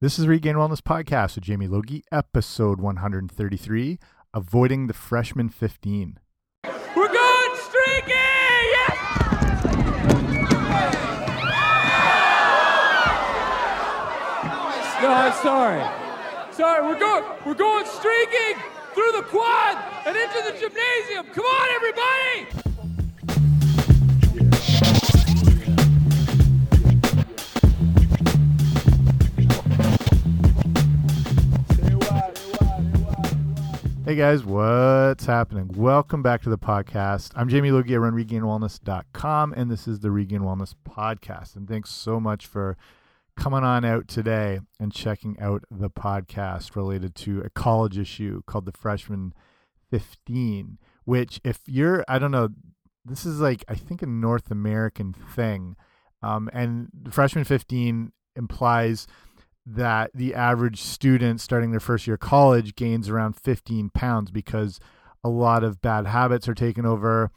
This is Regain Wellness Podcast with Jamie Logie, episode 133 Avoiding the Freshman 15. We're going streaking! Yes! No, I'm sorry. Sorry, we're going we're going streaking through the quad and into the gymnasium. Come on, everybody! Hey guys, what's happening? Welcome back to the podcast. I'm Jamie Logie. I run regainwellness.com, and this is the Regain Wellness Podcast. And thanks so much for coming on out today and checking out the podcast related to a college issue called the Freshman 15, which, if you're, I don't know, this is like, I think, a North American thing. Um, and the Freshman 15 implies that the average student starting their first year of college gains around 15 pounds because a lot of bad habits are taken over.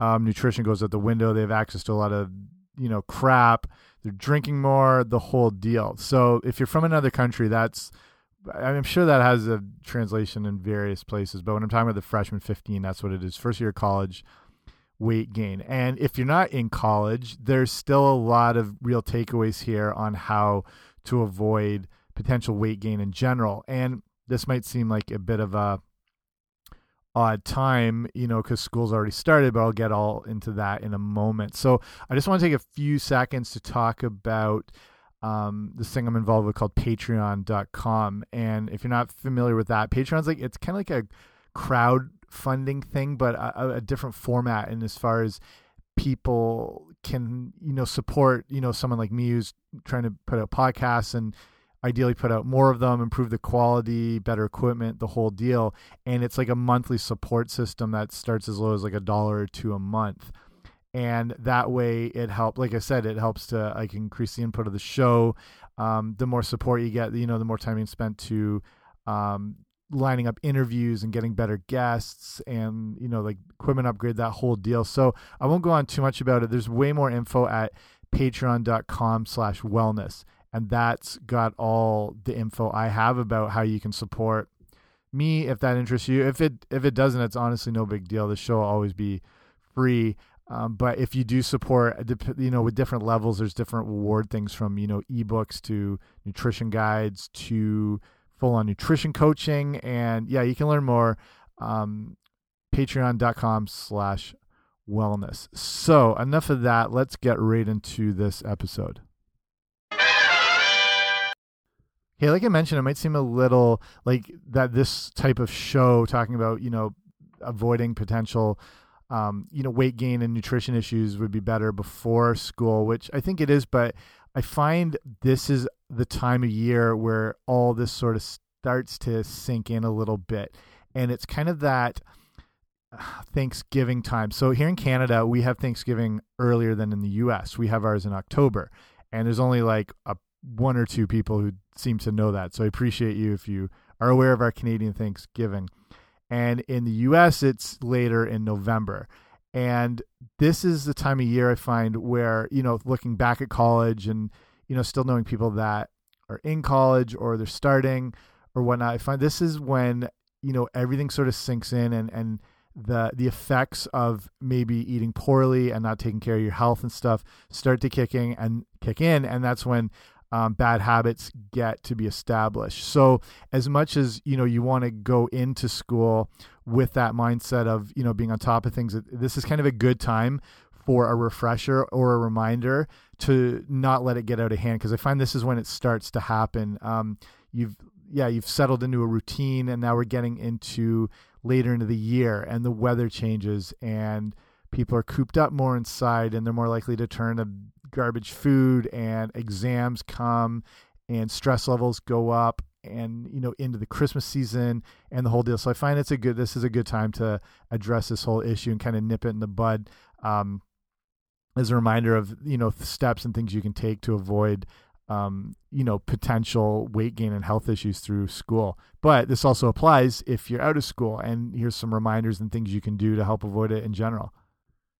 Um, nutrition goes out the window. They have access to a lot of, you know, crap. They're drinking more, the whole deal. So if you're from another country, that's, I'm sure that has a translation in various places. But when I'm talking about the freshman 15, that's what it is. First year of college, weight gain. And if you're not in college, there's still a lot of real takeaways here on how to avoid potential weight gain in general. And this might seem like a bit of a odd time, you know, because school's already started, but I'll get all into that in a moment. So I just want to take a few seconds to talk about um, this thing I'm involved with called patreon.com. And if you're not familiar with that, Patreon's like, it's kind of like a crowdfunding thing, but a, a different format. And as far as people can you know support you know someone like me who's trying to put out podcasts and ideally put out more of them improve the quality better equipment the whole deal. And it's like a monthly support system that starts as low as like a dollar two a month. And that way it helps like i said it helps to like increase the input of the show. Um, the more support you get you know the more time you spent to um, lining up interviews and getting better guests and you know like equipment upgrade that whole deal. So i won't go on too much about it. There's way more info at patreon.com slash wellness. And that's got all the info i have about how you can support me if that interests you. If it if it doesn't it's honestly no big deal. The show will always be free. Um, but if you do support you know with different levels there's different reward things from you know ebooks to nutrition guides to full on nutrition coaching. And yeah, you can learn more. Um, Patreon.com slash wellness. So enough of that. Let's get right into this episode. Okay, like I mentioned, it might seem a little like that this type of show talking about, you know, avoiding potential um, you know, weight gain and nutrition issues would be better before school, which I think it is, but I find this is the time of year where all this sort of starts to sink in a little bit. And it's kind of that uh, Thanksgiving time. So here in Canada, we have Thanksgiving earlier than in the US. We have ours in October. And there's only like a, one or two people who seem to know that. So I appreciate you if you are aware of our Canadian Thanksgiving. And in the US, it's later in November. And this is the time of year I find where, you know, looking back at college and, you know, still knowing people that are in college or they're starting or whatnot, I find this is when, you know, everything sort of sinks in and, and, the the effects of maybe eating poorly and not taking care of your health and stuff start to kick in and kick in and that's when um, bad habits get to be established. So as much as you know you want to go into school with that mindset of you know being on top of things, this is kind of a good time for a refresher or a reminder to not let it get out of hand because I find this is when it starts to happen. Um, you've yeah you've settled into a routine and now we're getting into later into the year and the weather changes and people are cooped up more inside and they're more likely to turn to garbage food and exams come and stress levels go up and you know into the christmas season and the whole deal so i find it's a good this is a good time to address this whole issue and kind of nip it in the bud um, as a reminder of you know steps and things you can take to avoid um, you know potential weight gain and health issues through school but this also applies if you're out of school and here's some reminders and things you can do to help avoid it in general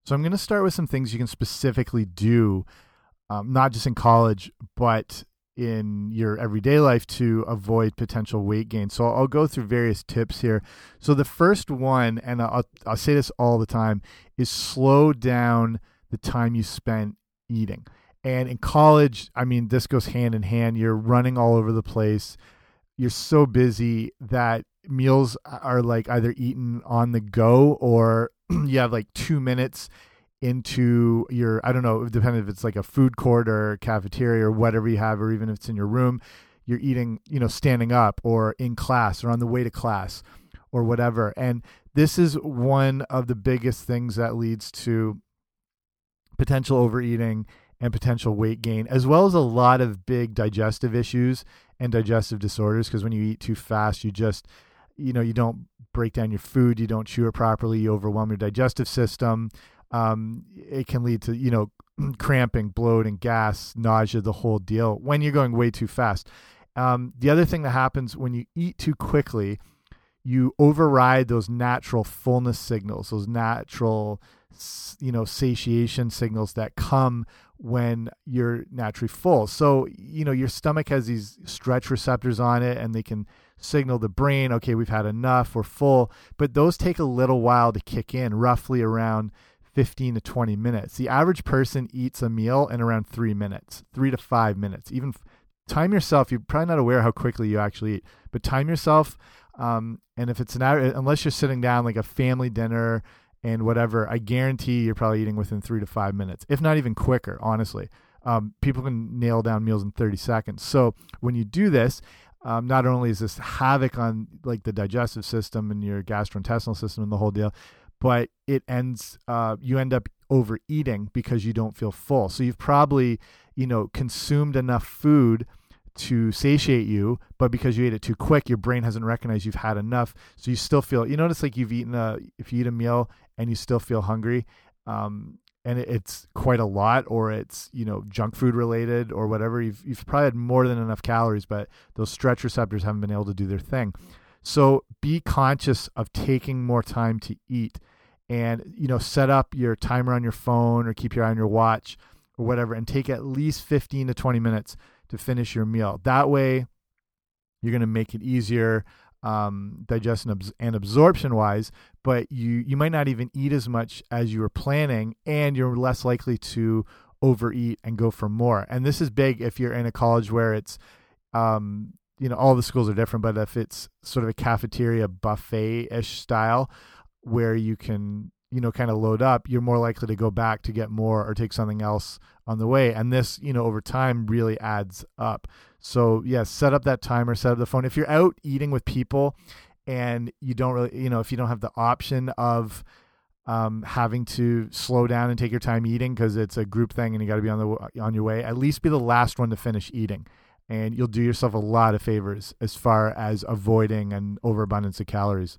so I'm going to start with some things you can specifically do, um, not just in college, but in your everyday life to avoid potential weight gain. So I'll go through various tips here. So the first one, and I'll, I'll say this all the time, is slow down the time you spend eating. And in college, I mean, this goes hand in hand. You're running all over the place. You're so busy that meals are like either eaten on the go or you have like two minutes into your I don't know, depending if it's like a food court or cafeteria or whatever you have, or even if it's in your room, you're eating, you know, standing up or in class or on the way to class or whatever. And this is one of the biggest things that leads to potential overeating and potential weight gain, as well as a lot of big digestive issues and digestive disorders. Because when you eat too fast, you just, you know, you don't break down your food, you don't chew it properly, you overwhelm your digestive system um, it can lead to you know cramping, bloating, gas, nausea, the whole deal when you're going way too fast. Um, the other thing that happens when you eat too quickly, you override those natural fullness signals, those natural you know satiation signals that come when you're naturally full. So, you know, your stomach has these stretch receptors on it and they can signal the brain, okay, we've had enough, we're full. But those take a little while to kick in, roughly around 15 to 20 minutes. The average person eats a meal in around three minutes, three to five minutes. Even time yourself. You're probably not aware how quickly you actually eat, but time yourself. Um, and if it's an hour, unless you're sitting down like a family dinner and whatever, I guarantee you're probably eating within three to five minutes, if not even quicker. Honestly, um, people can nail down meals in 30 seconds. So when you do this, um, not only is this havoc on like the digestive system and your gastrointestinal system and the whole deal, but it ends uh, you end up overeating because you don't feel full. So you've probably you know consumed enough food to satiate you, but because you ate it too quick, your brain hasn't recognized you've had enough. So you still feel you notice like you've eaten a if you eat a meal and you still feel hungry. Um, and it's quite a lot, or it's you know junk food related, or whatever. You've you've probably had more than enough calories, but those stretch receptors haven't been able to do their thing. So be conscious of taking more time to eat and you know set up your timer on your phone or keep your eye on your watch or whatever and take at least 15 to 20 minutes to finish your meal. That way you're going to make it easier um, digestion and absorption wise, but you you might not even eat as much as you were planning and you're less likely to overeat and go for more. And this is big if you're in a college where it's um, you know all the schools are different but if it's sort of a cafeteria buffet-ish style where you can you know kind of load up you're more likely to go back to get more or take something else on the way and this you know over time really adds up. So yes yeah, set up that timer set up the phone. If you're out eating with people and you don't really you know if you don't have the option of um, having to slow down and take your time eating because it's a group thing and you got to be on the on your way at least be the last one to finish eating. And you'll do yourself a lot of favors as far as avoiding an overabundance of calories.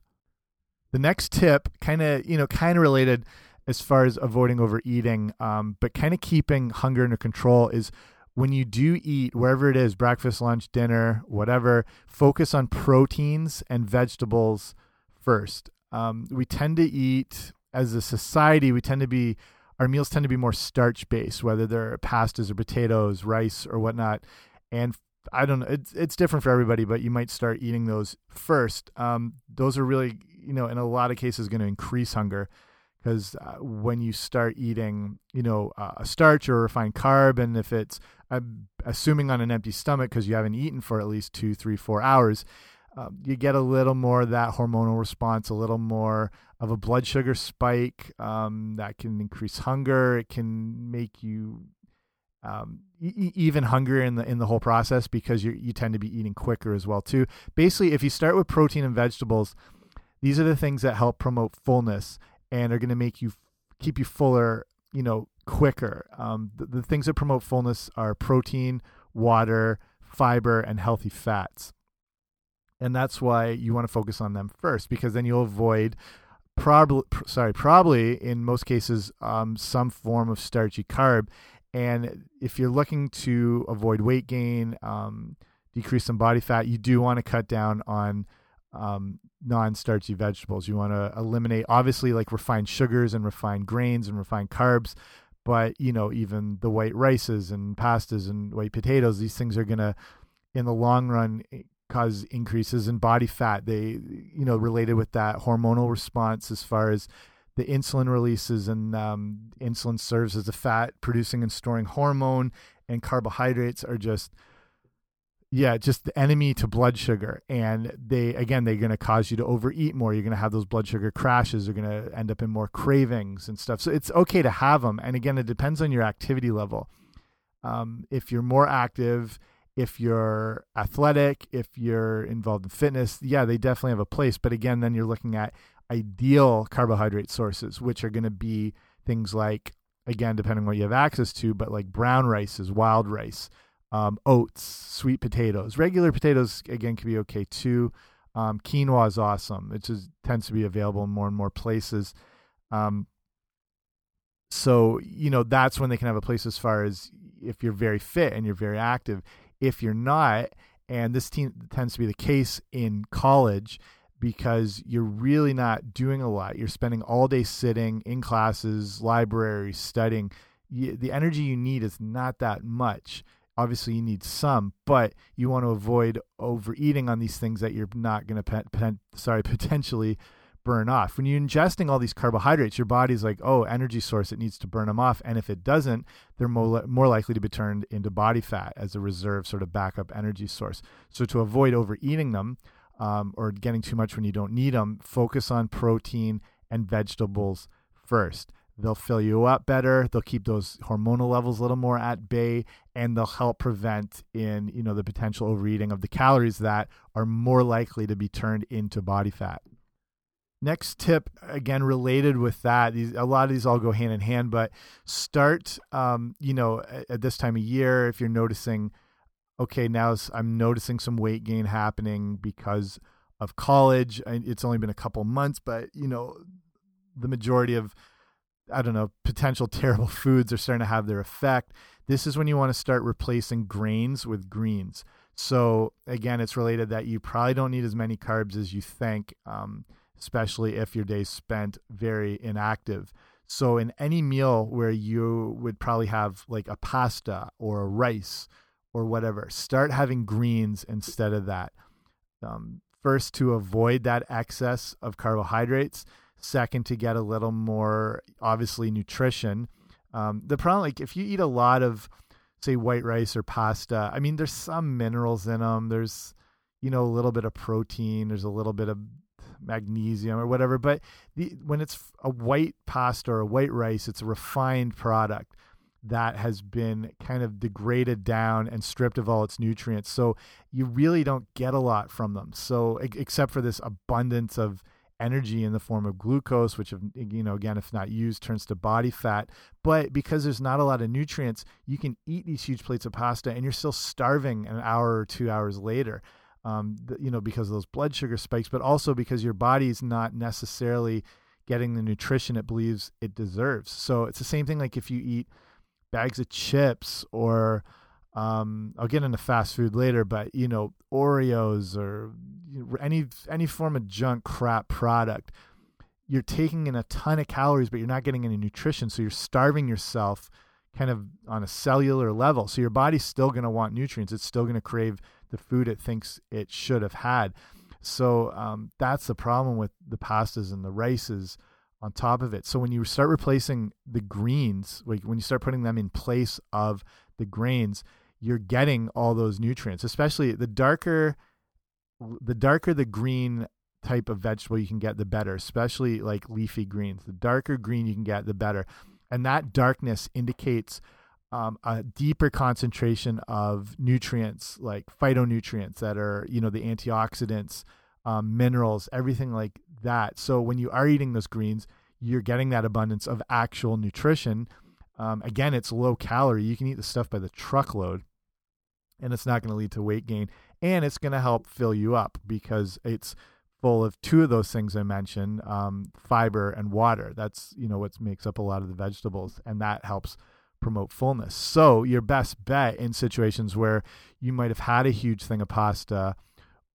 The next tip, kind of you know, kind of related as far as avoiding overeating, um, but kind of keeping hunger under control is when you do eat, wherever it is, breakfast, lunch, dinner, whatever, focus on proteins and vegetables first. Um, we tend to eat as a society, we tend to be our meals tend to be more starch based, whether they're pastas or potatoes, rice or whatnot and I don't know. It's it's different for everybody, but you might start eating those first. Um, those are really, you know, in a lot of cases, going to increase hunger because uh, when you start eating, you know, uh, a starch or a refined carb, and if it's uh, assuming on an empty stomach because you haven't eaten for at least two, three, four hours, um, you get a little more of that hormonal response, a little more of a blood sugar spike um, that can increase hunger. It can make you um, even hungrier in the in the whole process because you you tend to be eating quicker as well too. Basically, if you start with protein and vegetables, these are the things that help promote fullness and are going to make you keep you fuller, you know, quicker. Um, the, the things that promote fullness are protein, water, fiber, and healthy fats. And that's why you want to focus on them first because then you'll avoid probably sorry probably in most cases um, some form of starchy carb and if you're looking to avoid weight gain, um, decrease some body fat, you do want to cut down on um, non-starchy vegetables. You want to eliminate, obviously, like refined sugars and refined grains and refined carbs, but you know even the white rices and pastas and white potatoes these things are going to in the long run cause increases in body fat they you know related with that hormonal response as far as the insulin releases and um, insulin serves as a fat producing and storing hormone and carbohydrates are just yeah just the enemy to blood sugar. And they again they're going to cause you to overeat more. You're going to have those blood sugar crashes. You're going to end up in more cravings and stuff. So it's okay to have them and again it depends on your activity level. Um, if you're more active if you're athletic if you're involved in fitness yeah they definitely have a place. But again then you're looking at ideal carbohydrate sources which are going to be things like again depending on what you have access to but like brown rices wild rice um, oats, sweet potatoes. Regular potatoes again can be okay too. Um, quinoa is awesome. It just tends to be available in more and more places. Um, so you know that's when they can have a place as far as if you're very fit and you're very active. If you're not, and this tends to be the case in college because you're really not doing a lot. You're spending all day sitting in classes, libraries, studying. You, the energy you need is not that much obviously you need some, but you want to avoid overeating on these things that you're not going to sorry potentially burn off. When you're ingesting all these carbohydrates, your body's like, oh, energy source, it needs to burn them off. And if it doesn't, they're more, more likely to be turned into body fat as a reserve sort of backup energy source. So to avoid overeating them um, or getting too much when you don't need them, focus on protein and vegetables first. They'll fill you up better. They'll keep those hormonal levels a little more at bay, and they'll help prevent in you know the potential overeating of the calories that are more likely to be turned into body fat. Next tip, again related with that, these, a lot of these all go hand in hand, but start, um, you know, at, at this time of year if you're noticing, okay, now I'm noticing some weight gain happening because of college. It's only been a couple months, but you know, the majority of I don't know, potential terrible foods are starting to have their effect. This is when you want to start replacing grains with greens. So again, it's related that you probably don't need as many carbs as you think, um, especially if your day's spent very inactive. So in any meal where you would probably have like a pasta or a rice or whatever, start having greens instead of that. Um, first, to avoid that excess of carbohydrates Second, to get a little more obviously nutrition. Um, the problem, like if you eat a lot of, say, white rice or pasta, I mean, there's some minerals in them. There's, you know, a little bit of protein. There's a little bit of magnesium or whatever. But the, when it's a white pasta or a white rice, it's a refined product that has been kind of degraded down and stripped of all its nutrients. So you really don't get a lot from them. So except for this abundance of energy in the form of glucose, which, you know, again, if not used, turns to body fat. But because there's not a lot of nutrients, you can eat these huge plates of pasta and you're still starving an hour or two hours later. Um, you know, because of those blood sugar spikes, but also because your body's not necessarily getting the nutrition it believes it deserves. So it's the same thing like if you eat bags of chips or um, I'll get into fast food later, but you know, Oreos or any any form of junk crap product, you're taking in a ton of calories, but you're not getting any nutrition, so you're starving yourself kind of on a cellular level. So your body's still going to want nutrients. It's still going to crave the food it thinks it should have had. So um, that's the problem with the pastas and the rices on top of it. So when you start replacing the greens, like when you start putting them in place of the grains, you're getting all those nutrients, especially the darker the darker the green type of vegetable you can get the better, especially like leafy greens. The darker green you can get the better. And that darkness indicates um, a deeper concentration of nutrients like phytonutrients that are, you know, the antioxidants, um, minerals, everything like that. So when you are eating those greens, you're getting that abundance of actual nutrition. Um, again, it's low calorie. You can eat the stuff by the truckload and it's not going to lead to weight gain and it's going to help fill you up because it's full of two of those things I mentioned, um, fiber and water. That's you know what makes up a lot of the vegetables, and that helps promote fullness. So your best bet in situations where you might have had a huge thing of pasta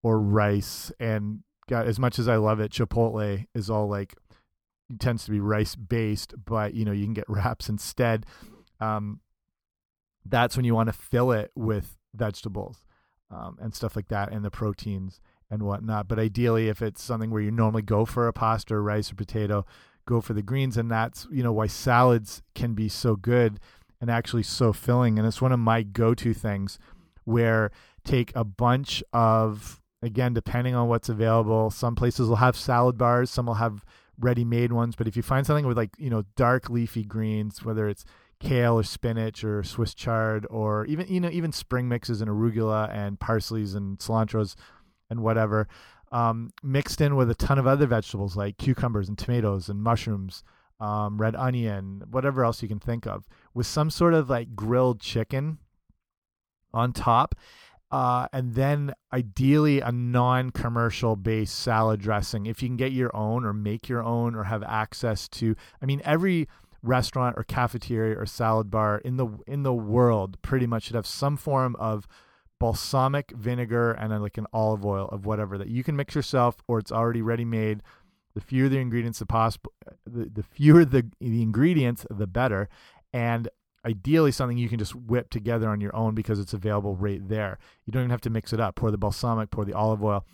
or rice, and as much as I love it, Chipotle is all like tends to be rice based, but you know you can get wraps instead. Um, that's when you want to fill it with vegetables um, and stuff like that, and the proteins and whatnot. But ideally, if it's something where you normally go for a pasta or rice or potato, go for the greens, and that's you know why salads can be so good and actually so filling. And it's one of my go-to things where take a bunch of again depending on what's available some places will have salad bars some will have ready-made ones but if you find something with like you know dark leafy greens whether it's kale or spinach or swiss chard or even you know even spring mixes and arugula and parsleys and cilantros and whatever um, mixed in with a ton of other vegetables like cucumbers and tomatoes and mushrooms um, red onion whatever else you can think of with some sort of like grilled chicken on top uh, and then ideally a non-commercial based salad dressing if you can get your own or make your own or have access to i mean every restaurant or cafeteria or salad bar in the in the world pretty much should have some form of balsamic vinegar and then like an olive oil of whatever that you can mix yourself or it's already ready made. The fewer the ingredients the possible the, the fewer the the ingredients the better. And ideally something you can just whip together on your own because it's available right there. You don't even have to mix it up. Pour the balsamic, pour the olive oil.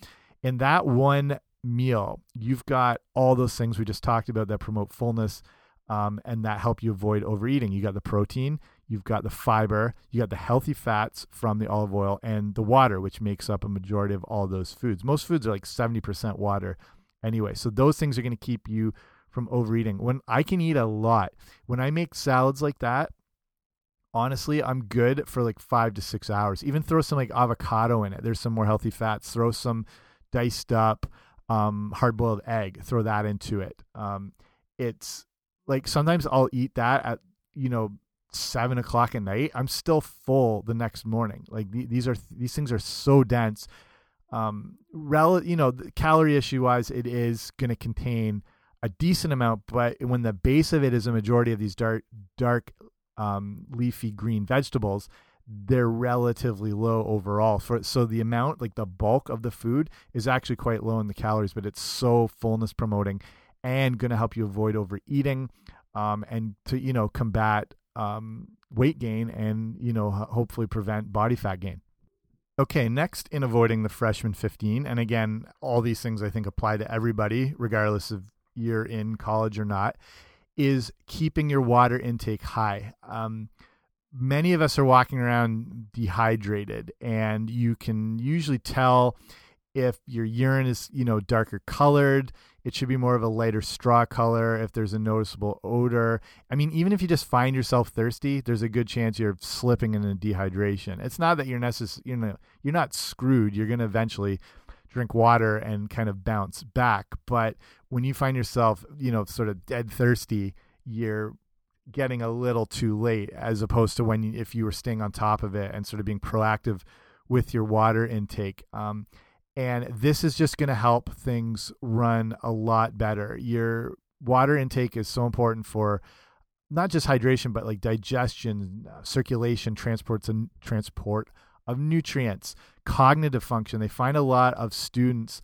In that one meal, you've got all those things we just talked about that promote fullness um, and that help you avoid overeating. You got the protein, you've got the fiber, you got the healthy fats from the olive oil, and the water, which makes up a majority of all those foods. Most foods are like 70% water anyway. So those things are going to keep you from overeating. When I can eat a lot, when I make salads like that, honestly, I'm good for like five to six hours. Even throw some like avocado in it. There's some more healthy fats. Throw some diced up um, hard boiled egg. Throw that into it. Um, it's like sometimes I'll eat that at you know seven o'clock at night. I'm still full the next morning. Like th these are these things are so dense. Um, rel you know, the calorie issue wise, it is going to contain a decent amount, but when the base of it is a majority of these dark dark um, leafy green vegetables, they're relatively low overall. For so the amount, like the bulk of the food, is actually quite low in the calories, but it's so fullness promoting and going to help you avoid overeating, um, and to you know combat um, weight gain and you know hopefully prevent body fat gain. Okay, next in avoiding the freshman 15, and again, all these things I think apply to everybody, regardless of you're in college or not, is keeping your water intake high. Um, many of us are walking around dehydrated, and you can usually tell if your urine is you know darker colored it should be more of a lighter straw color if there's a noticeable odor i mean even if you just find yourself thirsty there's a good chance you're slipping into dehydration it's not that you're necessarily you know you're not screwed you're going to eventually drink water and kind of bounce back. But when you find yourself, you know, sort of dead thirsty, you're getting a little too late as opposed to when you, if you were staying on top of it and sort of being proactive with your water intake. Um, and this is just going to help things run a lot better. Your water intake is so important for not just hydration, but like digestion, uh, circulation, transports and transport of nutrients, cognitive function. They find a lot of students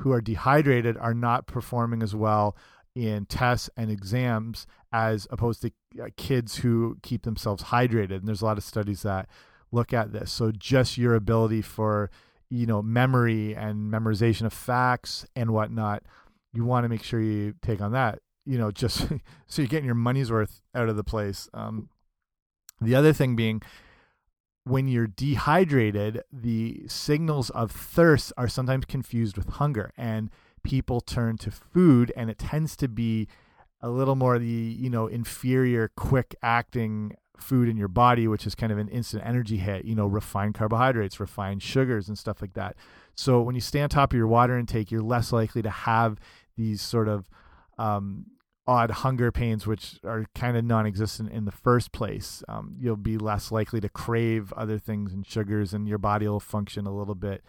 who are dehydrated are not performing as well in tests and exams as opposed to uh, kids who keep themselves hydrated. And there's a lot of studies that look at this. So just your ability for you know memory and memorization of facts and whatnot, you want to make sure you take on that. You know, just so you're getting your money's worth out of the place. Um, the other thing being when you're dehydrated, the signals of thirst are sometimes confused with hunger, and people turn to food, and it tends to be a little more the you know inferior, quick acting food in your body, which is kind of an instant energy hit. You know, refined carbohydrates, refined sugars, and stuff like that. So when you stay on top of your water intake, you're less likely to have these sort of um, odd hunger pains, which are kind of non existent in the first place. Um, you'll be less likely to crave other things and sugars, and your body will function a little bit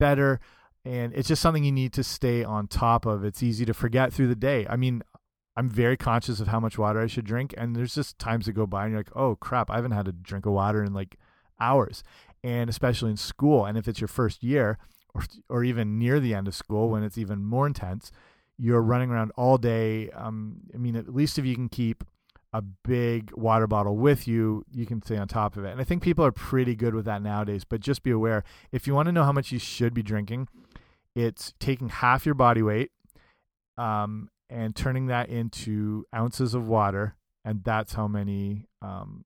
better. And it's just something you need to stay on top of. It's easy to forget through the day. I mean, I'm very conscious of how much water I should drink, and there's just times that go by and you're like, oh crap, I haven't had a drink of water in like hours. And especially in school, and if it's your first year, or or even near the end of school when it's even more intense, you're running around all day. Um, I mean, at least if you can keep a big water bottle with you, you can stay on top of it. And I think people are pretty good with that nowadays. But just be aware if you want to know how much you should be drinking, it's taking half your body weight um, and turning that into ounces of water, and that's how many um,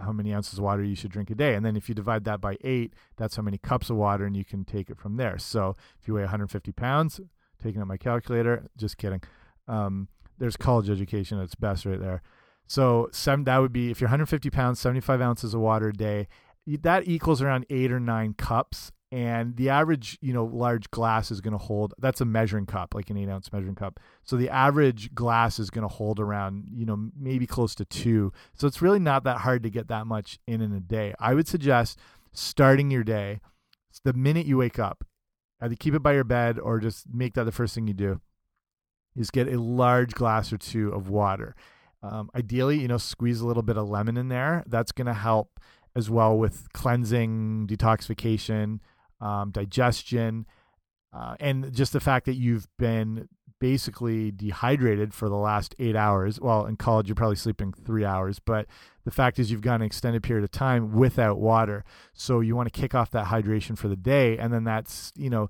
how many ounces of water you should drink a day. And then if you divide that by eight, that's how many cups of water, and you can take it from there. So if you weigh 150 pounds, taking out my calculator, just kidding. Um, there's college education at its best right there. So seven, that would be if you're 150 pounds, 75 ounces of water a day. That equals around eight or nine cups, and the average, you know, large glass is going to hold. That's a measuring cup, like an eight ounce measuring cup. So the average glass is going to hold around, you know, maybe close to two. So it's really not that hard to get that much in in a day. I would suggest starting your day the minute you wake up. Either keep it by your bed or just make that the first thing you do. Is get a large glass or two of water um, ideally, you know, squeeze a little bit of lemon in there. That's going to help as well with cleansing, detoxification, um, digestion, uh, and just the fact that you've been basically dehydrated for the last eight hours. Well, in college, you're probably sleeping three hours, but the fact is you've gone an extended period of time without water. So you want to kick off that hydration for the day. And then that's, you know,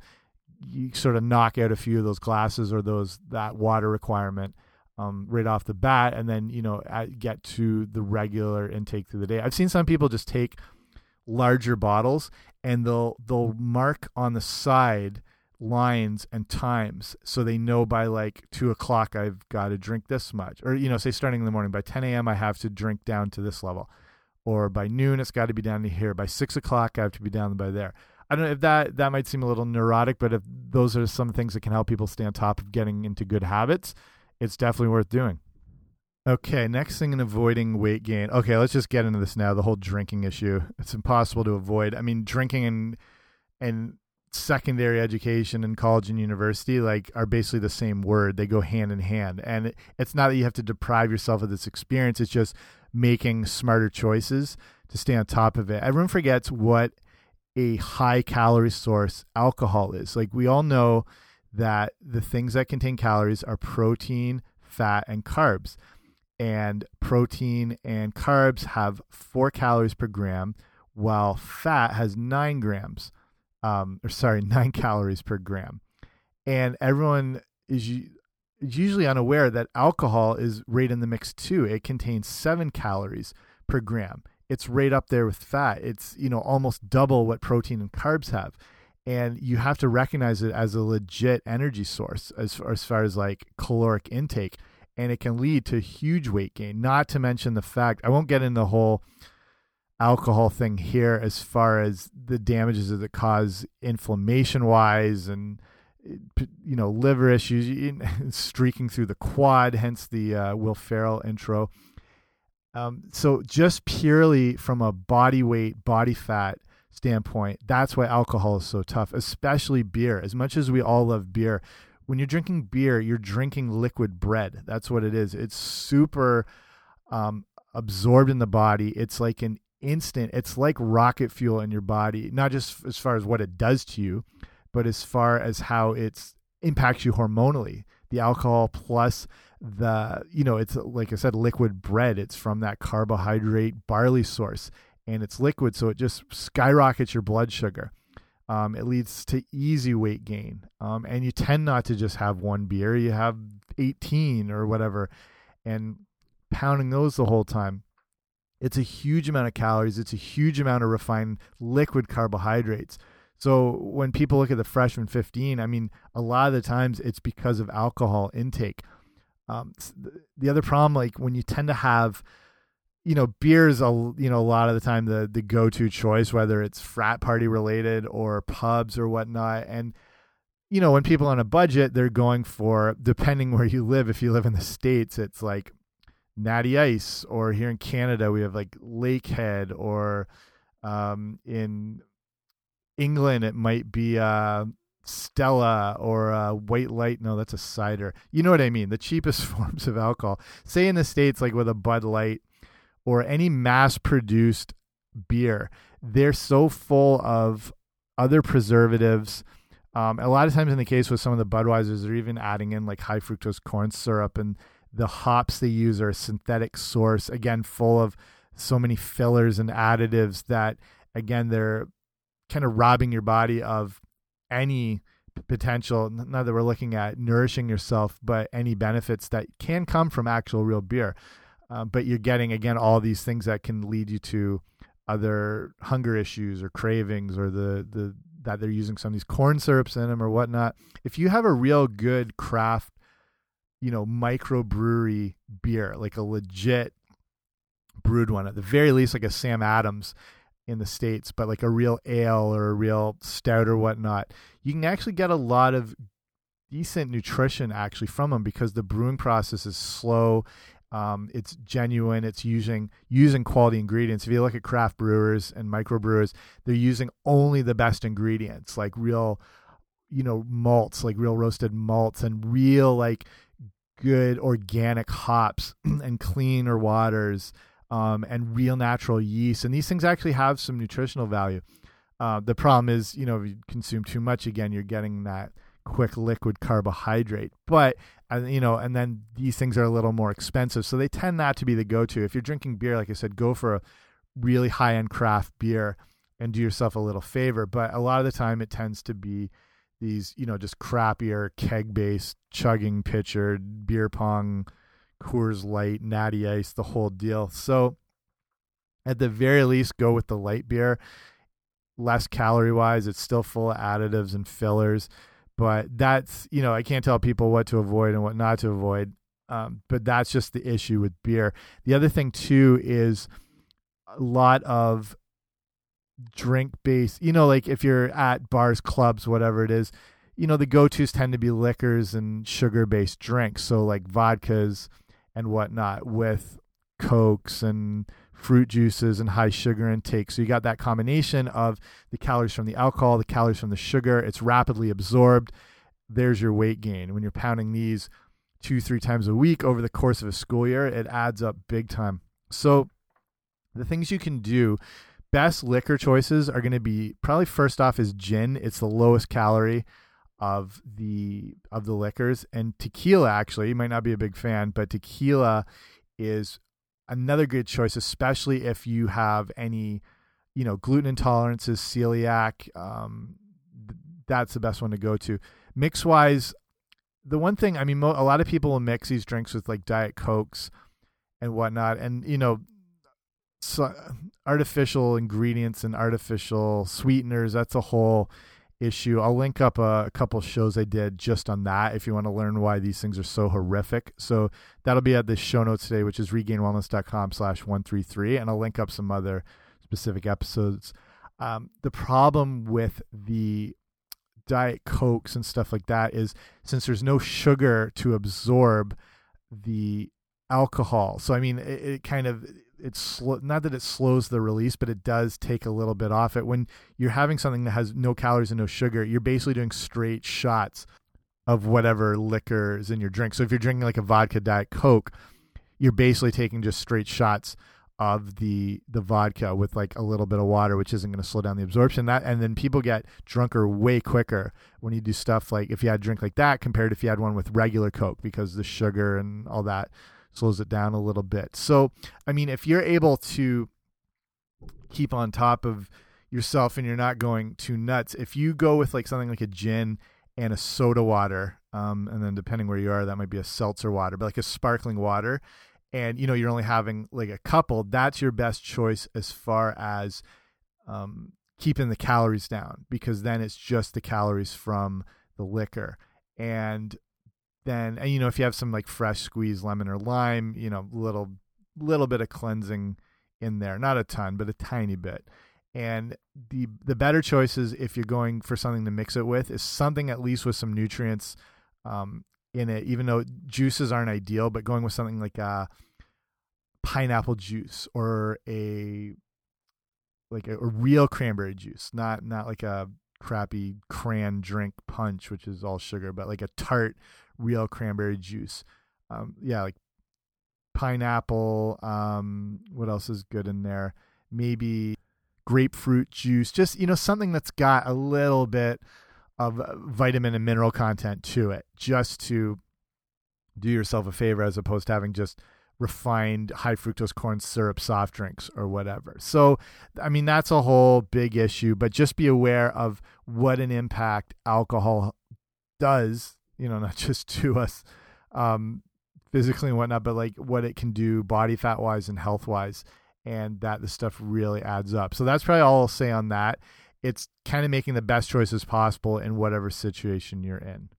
you sort of knock out a few of those glasses or those that water requirement um, right off the bat, and then you know get to the regular intake through the day. I've seen some people just take larger bottles and they'll they'll mark on the side lines and times so they know by like two o'clock I've got to drink this much, or you know, say starting in the morning by 10 a.m. I have to drink down to this level, or by noon it's got to be down to here. By six o'clock I have to be down by there. I don't know if that that might seem a little neurotic, but if those are some things that can help people stay on top of getting into good habits, it's definitely worth doing. Okay, next thing in avoiding weight gain. Okay, let's just get into this now. The whole drinking issue. It's impossible to avoid. I mean, drinking and and secondary education and college and university like are basically the same word. They go hand in hand. And it's not that you have to deprive yourself of this experience. It's just making smarter choices to stay on top of it. Everyone forgets what a high calorie source alcohol is. Like we all know that the things that contain calories are protein, fat, and carbs. And protein and carbs have four calories per gram, while fat has nine grams, um, or sorry, nine calories per gram. And everyone is usually unaware that alcohol is right in the mix too. It contains seven calories per gram. It's right up there with fat. It's you know almost double what protein and carbs have and you have to recognize it as a legit energy source as far, as far as like caloric intake and it can lead to huge weight gain not to mention the fact i won't get in the whole alcohol thing here as far as the damages that it cause inflammation wise and you know liver issues streaking through the quad hence the uh, will ferrell intro um, so just purely from a body weight body fat standpoint, that's why alcohol is so tough, especially beer. As much as we all love beer, when you're drinking beer, you're drinking liquid bread. That's what it is. It's super um, absorbed in the body. It's like an instant, it's like rocket fuel in your body, not just as far as what it does to you, but as far as how it impacts you hormonally. The alcohol plus the, you know, it's like I said, liquid bread. It's from that carbohydrate barley source and it's liquid, so it just skyrockets your blood sugar. Um, it leads to easy weight gain. Um, and you tend not to just have one beer, you have 18 or whatever, and pounding those the whole time. It's a huge amount of calories, it's a huge amount of refined liquid carbohydrates. So when people look at the freshman 15, I mean, a lot of the times it's because of alcohol intake. Um, the other problem, like when you tend to have you know, beer is a you know a lot of the time the the go to choice, whether it's frat party related or pubs or whatnot. And you know, when people on a budget, they're going for depending where you live. If you live in the states, it's like Natty Ice, or here in Canada, we have like Lakeport, or um, in England, it might be uh, Stella or uh, White Light. No, that's a cider. You know what I mean? The cheapest forms of alcohol. Say in the states, like with a Bud Light or any mass produced beer, they're so full of other preservatives, Um, a lot of times in the case with some of the Budweisers, they're even adding in like high fructose corn syrup, and the hops they use are a synthetic source, again, full of so many fillers and additives that, again, they're kind of robbing your body of any potential not that we're looking at nourishing yourself but any benefits that can come from actual real beer. Uh, but you're getting again all these things that can lead you to other hunger issues or cravings or the the that they're using some of these corn syrups in them or whatnot. If you have a real good craft you know microbrewery beer like a legit brewed one at the very least like a sam adams in the states, but like a real ale or a real stout or whatnot, you can actually get a lot of decent nutrition actually from them because the brewing process is slow. Um, it's genuine. It's using using quality ingredients. If you look at craft brewers and microbrewers, they're using only the best ingredients, like real, you know, malts, like real roasted malts, and real like good organic hops and cleaner waters um, and real natural yeast. And these things actually have some nutritional value. Uh, the problem is, you know, if you consume too much, again, you're getting that quick liquid carbohydrate. But, uh, you know, and then these things are a little more expensive. So they tend not to be the go to. If you're drinking beer, like I said, go for a really high end craft beer and do yourself a little favor. But a lot of the time, it tends to be these, you know, just crappier keg based chugging pitcher beer pong Coors Light, Natty Ice, the whole deal. So at the very least, go with the light beer. Less calorie wise, it's still full of additives and fillers. But that's, you know, I can't tell people what to avoid and what not to avoid. Um, but that's just the issue with beer. The other thing, too, is a lot of drink based, you know, like if you're at bars, clubs, whatever it is, you know, the go tos tend to be liquors and sugar based drinks. So, like vodkas, and whatnot with cokes and fruit juices and high sugar intake. So you got that combination of the calories from the alcohol, the calories from the sugar. It's rapidly absorbed. There's your weight gain. When you're pounding these two, three times a week over the course of a school year, it adds up big time. So the things you can do best liquor choices are going to be probably first off is gin. It's the lowest calorie of the of the liquors. And tequila actually you might not be a big fan but tequila is another good choice especially if you have any you know gluten intolerances celiac um, that's the best one to go to. Mix wise the one thing i mean a lot of people will mix these drinks with like diet cokes and whatnot. And you know so artificial ingredients and artificial sweeteners that's a whole issue. I'll link up a, a, couple shows I did just on that if you want to learn why these things are so horrific. So that'll be at the show notes today, which is regainwellness.com slash 133. And I'll link up some other specific episodes. Um, the problem with the Diet Cokes and stuff like that is since there's no sugar to absorb the alcohol. So, I mean, it, it kind of it's not that it slows the release, but it does take a little bit off it. When you're having something that has no calories and no sugar, you're basically doing straight shots of whatever liquor is in your drink. So if you're drinking like a vodka diet coke, you're basically taking just straight shots of the the vodka with like a little bit of water, which isn't going to slow down the absorption. That and then people get drunker way quicker when you do stuff like if you had a drink like that compared if you had one with regular coke because the sugar and all that slows it down a little bit. So, I mean, if you're able to keep on top of yourself and you're not going too nuts, if you go with like something like a gin and a soda water, um, and then depending where you are, that might be a seltzer water, but like a sparkling water, and you know you're only having like a couple, that's your best choice as far as um, keeping the calories down because then it's just the calories from the liquor. And then and you know if you have some like fresh squeezed lemon or lime you know little little bit of cleansing in there not a ton but a tiny bit. And the the better choices if you're going for something to mix it with is something at least with some nutrients um, in it even though juices aren't ideal but going with something like a pineapple juice or a like a, a real cranberry juice not not like a crappy cran drink punch which is all sugar but like a tart real cranberry juice. Um, yeah, like pineapple. Um, what else is good in there? Maybe grapefruit juice. Just you know something that's got a little bit of vitamin and mineral content to it just to do yourself a favor as opposed to having just refined high fructose corn syrup soft drinks or whatever. So, I mean, that's a whole big issue, but just be aware of what an impact alcohol does, you know, not just to us um, physically and whatnot, but like what it can do body fat wise and health wise, and that the stuff really adds up. So, that's probably all I'll say on that. It's kind of making the best choices possible in whatever situation you're in.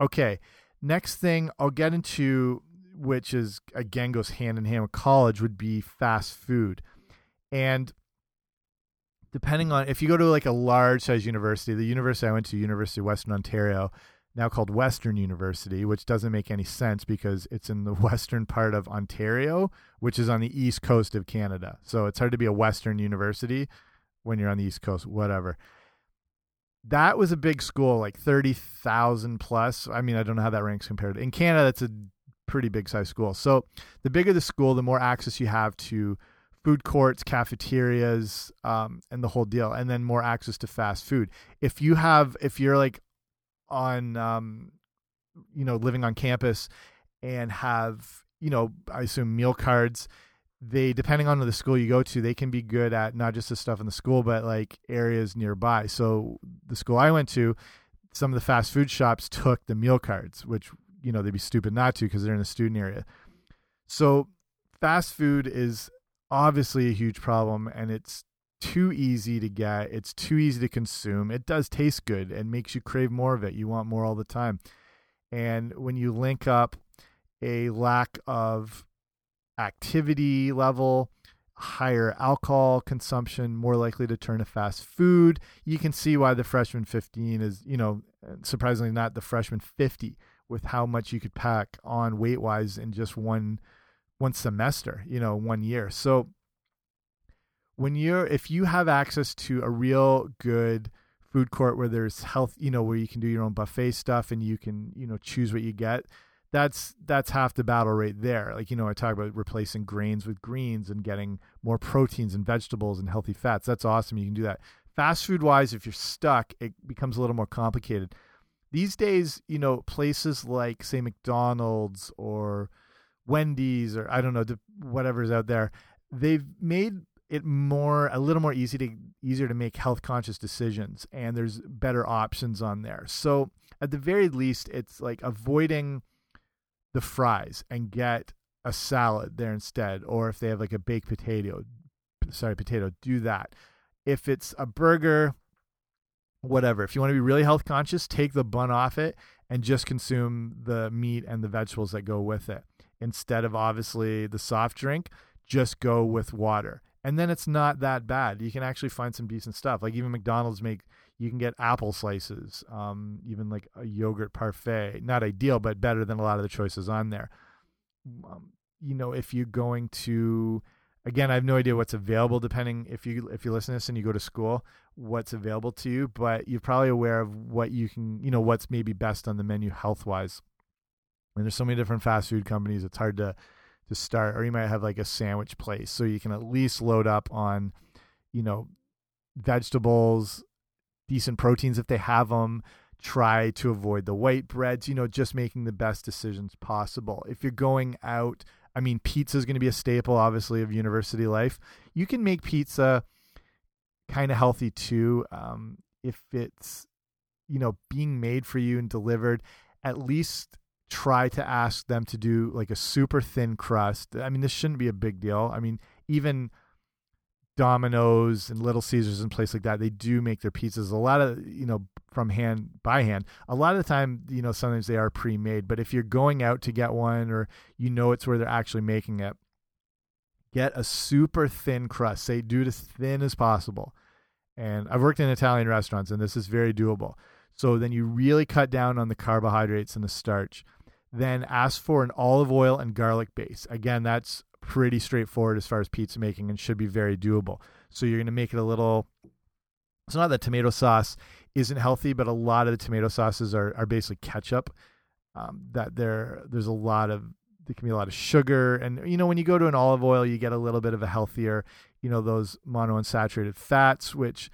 Okay, next thing I'll get into which is again goes hand in hand with college, would be fast food. And depending on if you go to like a large size university, the university I went to, University of Western Ontario, now called Western University, which doesn't make any sense because it's in the western part of Ontario, which is on the east coast of Canada. So it's hard to be a Western university when you're on the east coast, whatever. That was a big school, like 30,000 plus. I mean, I don't know how that ranks compared. In Canada, that's a pretty big size school. So the bigger the school, the more access you have to food courts, cafeterias, um, and the whole deal, and then more access to fast food. If you have, if you're like on, um, you know, living on campus and have, you know, I assume meal cards, they depending on the school you go to, they can be good at not just the stuff in the school, but like areas nearby. So the school I went to, some of the fast food shops took the meal cards, which you know they'd be stupid not to because they're in the student area. So fast food is obviously a huge problem, and it's too easy to get. It's too easy to consume. It does taste good and makes you crave more of it. You want more all the time. And when you link up a lack of activity level, higher alcohol consumption, more likely to turn to fast food, you can see why the freshman 15 is, you know, surprisingly not the freshman 50 with how much you could pack on weight wise in just one one semester, you know, one year. So when you're if you have access to a real good food court where there's health, you know, where you can do your own buffet stuff and you can, you know, choose what you get, that's that's half the battle right there. Like, you know, I talk about replacing grains with greens and getting more proteins and vegetables and healthy fats. That's awesome. You can do that. Fast food wise, if you're stuck, it becomes a little more complicated these days, you know, places like say McDonald's or Wendy's or I don't know whatever's out there, they've made it more a little more easy to easier to make health conscious decisions and there's better options on there. So at the very least, it's like avoiding the fries and get a salad there instead, or if they have like a baked potato, sorry, potato, do that. If it's a burger, whatever. If you want to be really health conscious, take the bun off it and just consume the meat and the vegetables that go with it. Instead of obviously the soft drink, just go with water. And then it's not that bad. You can actually find some decent stuff. Like even McDonald's make you can get apple slices, um, even like a yogurt parfait. Not ideal, but better than a lot of the choices on there. Um, you know, if you're going to again, I have no idea what's available depending if you if you listen to this and you go to school, what's available to you, but you're probably aware of what you can, you know, what's maybe best on the menu health wise. And there's so many different fast food companies, it's hard to to start. Or you might have like a sandwich place, so you can at least load up on, you know, vegetables, decent proteins if they have them. Try to avoid the white breads, you know, just making the best decisions possible. If you're going out I mean, pizza is going to be a staple, obviously, of university life. You can make pizza kind of healthy too, um, if it's you know being made for you and delivered. At least try to ask them to do like a super thin crust. I mean, this shouldn't be a big deal. I mean, even Domino's and Little Caesars and places like that, they do make their pizzas a lot of you know from hand by hand. A lot of the time, you know, sometimes they are pre-made. But if you're going out to get one, or you know it's where they're actually making it, get a super thin crust. Say do it as thin as possible. And I've worked in Italian restaurants, and this is very doable. So then you really cut down on the carbohydrates and the starch. Then ask for an olive oil and garlic base. Again, that's pretty straightforward as far as pizza making and should be very doable. So you're going to make it a little. It's not that tomato sauce isn't healthy, but a lot of the tomato sauces are are basically ketchup. Um, that there there's a lot of there can be a lot of sugar, and you know when you go to an olive oil, you get a little bit of a healthier, you know those monounsaturated fats, which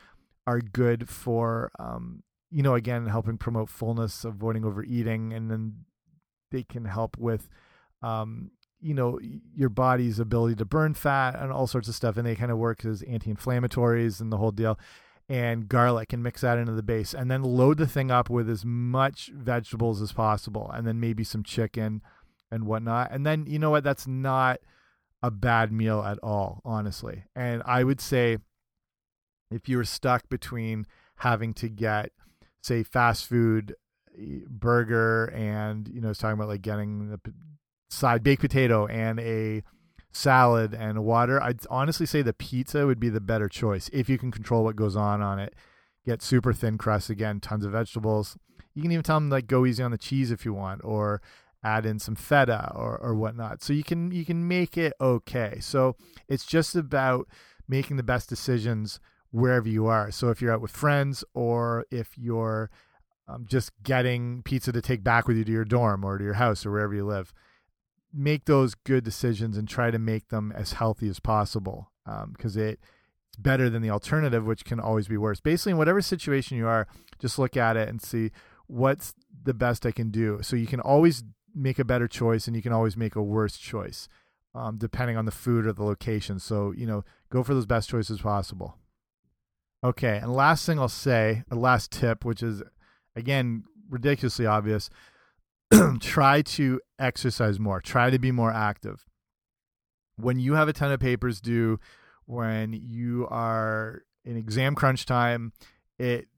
are good for um, you know, again, helping promote fullness, avoiding overeating, and then they can help with, um, you know, your body's ability to burn fat and all sorts of stuff. And they kind of work as anti-inflammatories and the whole deal. And garlic and mix that into the base, and then load the thing up with as much vegetables as possible, and then maybe some chicken and whatnot. And then you know what? That's not a bad meal at all, honestly. And I would say if you were stuck between having to get, say, fast food burger and you know, it's talking about like getting the side baked potato and a salad and water, I'd honestly say the pizza would be the better choice if you can control what goes on on it. Get super thin crust again, tons of vegetables. You can even tell them like go easy on the cheese if you want, or add in some feta or or whatnot. So you can you can make it okay. So it's just about making the best decisions wherever you are. So if you're out with friends or if you're um, just getting pizza to take back with you to your dorm or to your house or wherever you live, make those good decisions and try to make them as healthy as possible because um, it, it's better than the alternative, which can always be worse. Basically, in whatever situation you are, just look at it and see what's the best I can do. So you can always make a better choice and you can always make a worse choice um, depending on the food or the location. So, you know, go for those best choices possible. Okay, and last thing I'll say, a last tip, which is again ridiculously obvious, try to exercise more. Try to be more active. When you have a ton of papers due, when you are in exam crunch time, it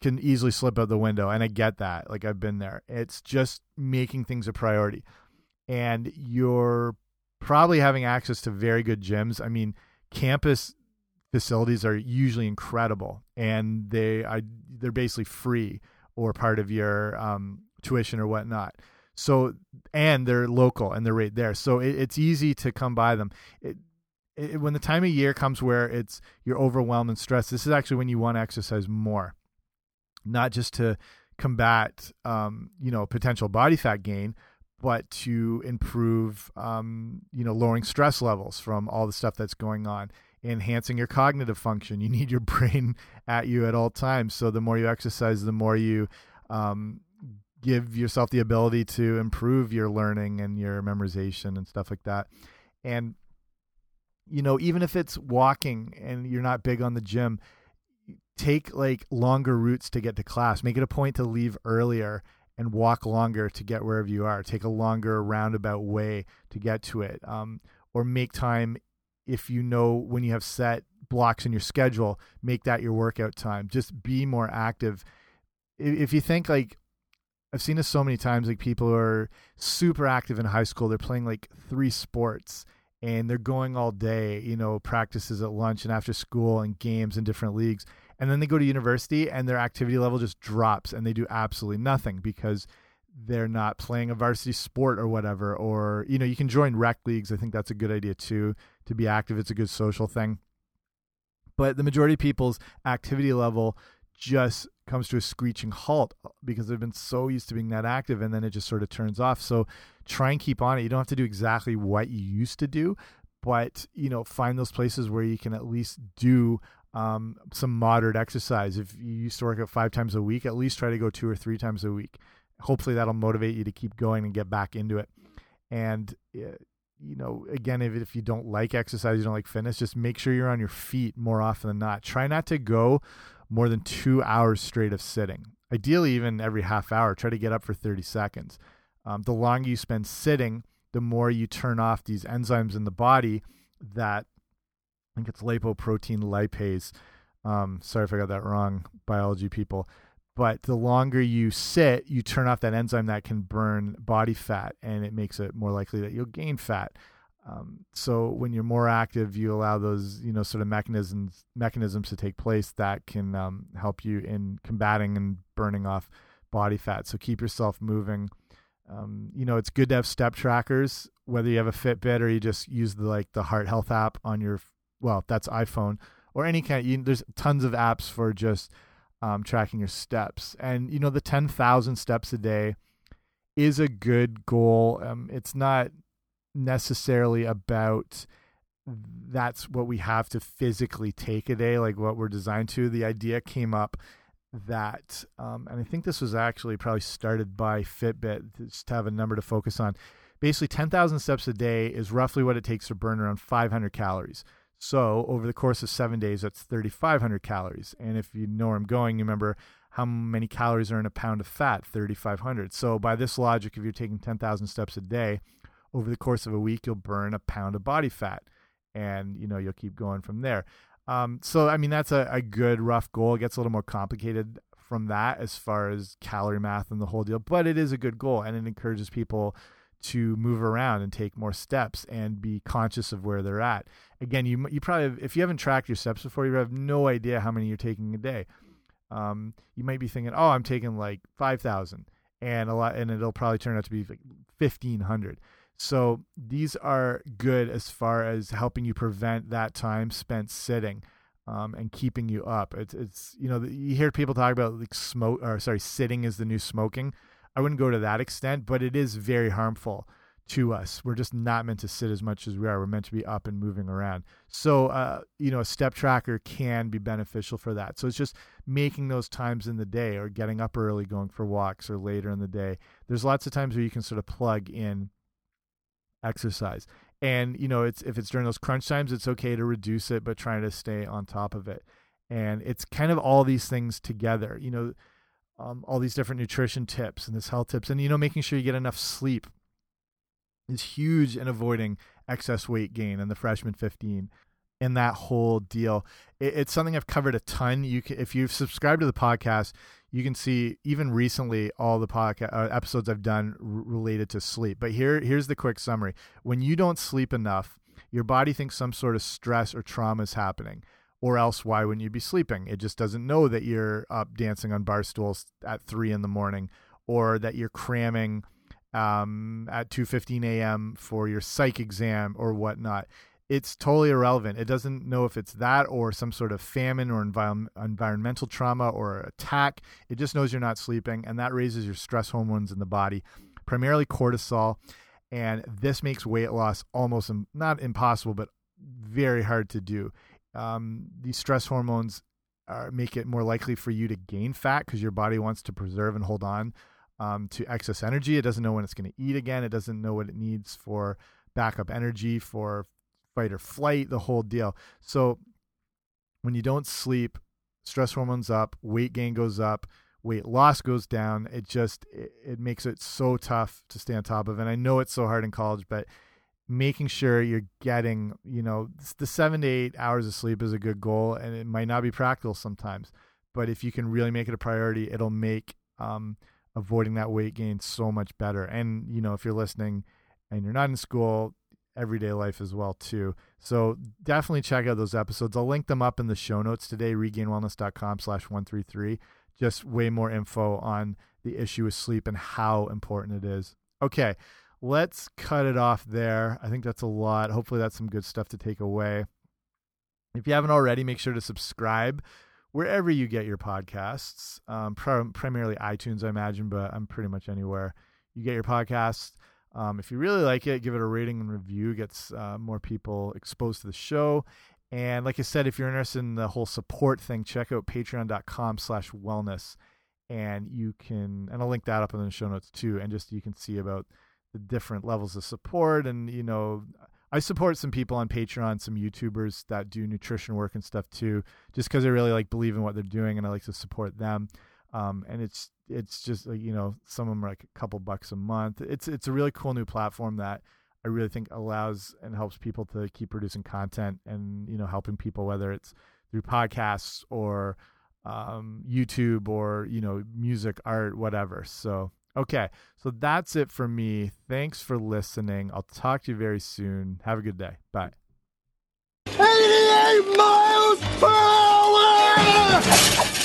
can easily slip out the window and I get that. Like I've been there. It's just making things a priority. And you're probably having access to very good gyms. I mean, campus facilities are usually incredible and they are they're basically free or part of your um, tuition or whatnot. So and they're local and they're right there. So it, it's easy to come by them. It, it, when the time of year comes where it's you're overwhelmed and stressed this is actually when you want to exercise more. Not just to combat um, you know potential body fat gain but to improve um, you know lowering stress levels from all the stuff that's going on enhancing your cognitive function. You need your brain at you at all times. So the more you exercise, the more you um, give yourself the ability to improve your learning and your memorization and stuff like that. And you know, even if it's walking and you're not big on the gym, take like longer routes to get to class. Make it a point to leave earlier and walk longer to get wherever you are. Take a longer roundabout way to get to it. Um, or make time if you know when you have set blocks in your schedule, make that your workout time. Just be more active. If you think like I've seen this so many times, like people are super active in high school, they're playing like three sports and they're going all day, you know, practices at lunch and after school and games in different leagues. And then they go to university and their activity level just drops and they do absolutely nothing because they're not playing a varsity sport or whatever or you know you can join rec leagues i think that's a good idea too to be active. It's a good social thing. But the majority of people's activity level just comes to a screeching halt because they've been so used to being that active and then it just sort of turns off. So try and keep on it. You don't have to do exactly what you used to do but you know find those places where you can at least do um, some moderate exercise. If you used to work out five times a week at least try to go two or three times a week. Hopefully that'll motivate you to keep going and get back into it. And you know, again, if if you don't like exercise, you don't like fitness, just make sure you're on your feet more often than not. Try not to go more than two hours straight of sitting. Ideally, even every half hour. Try to get up for 30 seconds. Um, the longer you spend sitting, the more you turn off these enzymes in the body that I think it's lipoprotein lipase. Um, sorry if I got that wrong, biology people but the longer you sit, you turn off that enzyme that can burn body fat, and it makes it more likely that you'll gain fat. Um, so when you're more active, you allow those you know sort of mechanisms mechanisms to take place that can um, help you in combating and burning off body fat. So keep yourself moving. Um, you know, it's good to have step trackers, whether you have a Fitbit or you just use the like the Heart Health app on your well, that's iPhone or any kind. You, there's tons of apps for just um, tracking your steps. And, you know, the 10,000 steps a day is a good goal. Um, it's not necessarily about that's what we have to physically take a day, like what we're designed to. The idea came up that, um, and I think this was actually probably started by Fitbit just to have a number to focus on. Basically, 10,000 steps a day is roughly what it takes to burn around 500 calories. So, over the course of seven days, that's 3,500 calories. And if you know where I'm going, you remember how many calories are in a pound of fat 3,500. So, by this logic, if you're taking 10,000 steps a day, over the course of a week, you'll burn a pound of body fat. And, you know, you'll keep going from there. Um, so, I mean, that's a, a good rough goal. It gets a little more complicated from that as far as calorie math and the whole deal, but it is a good goal and it encourages people to move around and take more steps and be conscious of where they're at. Again, you you probably have, if you haven't tracked your steps before, you have no idea how many you're taking a day. Um, you might be thinking, "Oh, I'm taking like 5,000." And a lot and it'll probably turn out to be like 1500. So these are good as far as helping you prevent that time spent sitting um, and keeping you up. It's it's you know you hear people talk about like smoke or sorry sitting is the new smoking. I wouldn't go to that extent, but it is very harmful to us. We're just not meant to sit as much as we are. We're meant to be up and moving around. So, uh, you know, a step tracker can be beneficial for that. So it's just making those times in the day or getting up early, going for walks or later in the day. There's lots of times where you can sort of plug in exercise. And you know, it's if it's during those crunch times, it's okay to reduce it, but trying to stay on top of it. And it's kind of all these things together. You know, um, all these different nutrition tips and this health tips, and you know, making sure you get enough sleep is huge in avoiding excess weight gain and the freshman 15 in that whole deal. It, it's something I've covered a ton. You can, if you've subscribed to the podcast, you can see even recently all the podcast uh, episodes I've done related to sleep. But here here's the quick summary. When you don't sleep enough, your body thinks some sort of stress or trauma is happening. Or else, why wouldn't you be sleeping? It just doesn't know that you're up dancing on bar stools at three in the morning, or that you're cramming um, at 2:15 a.m. for your psych exam or whatnot it's totally irrelevant. It doesn't know if it's that or some sort of famine or envi environmental trauma or attack. It just knows you're not sleeping, and that raises your stress hormones in the body, primarily cortisol. And this makes weight loss almost not impossible, but very hard to do. Um, these stress hormones are, make it more likely for you to gain fat because your body wants to preserve and hold on um, to excess energy. It doesn't know when it's going to eat again. It doesn't know what it needs for backup energy for fight or flight, the whole deal. So when you don't sleep, stress hormones up, weight gain goes up, weight loss goes down. It just it, it makes it so tough to stay on top of. And I know it's so hard in college, but making sure you're getting, you know, the seven to eight hours of sleep is a good goal, and it might not be practical sometimes. But if you can really make it a priority, it'll make um, avoiding that weight gain so much better. And you know, if you're listening and you're not in school, everyday life as well too. So definitely check out those episodes. I'll link them up in the show notes today, regainedwellness.com slash 133. Just way more info on the issue with sleep and how important it is. Okay, let's cut it off there. I think that's a lot. Hopefully that's some good stuff to take away. If you haven't already, make sure to subscribe wherever you get your podcasts, um, primarily iTunes, I imagine, but I'm pretty much anywhere you get your podcasts. Um, if you really like it, give it a rating and review. Gets uh, more people exposed to the show. And like I said, if you're interested in the whole support thing, check out patreon.com slash wellness. And you can, and I'll link that up in the show notes too. And just you can see about the different levels of support. And, you know, I support some people on Patreon, some YouTubers that do nutrition work and stuff too, just because I really like believe in what they're doing and I like to support them. Um, and it's it's just like you know some of them are like a couple bucks a month. It's it's a really cool new platform that I really think allows and helps people to keep producing content and you know helping people whether it's through podcasts or um, YouTube or you know music, art, whatever. So okay, so that's it for me. Thanks for listening. I'll talk to you very soon. Have a good day. Bye. 88 miles per hour!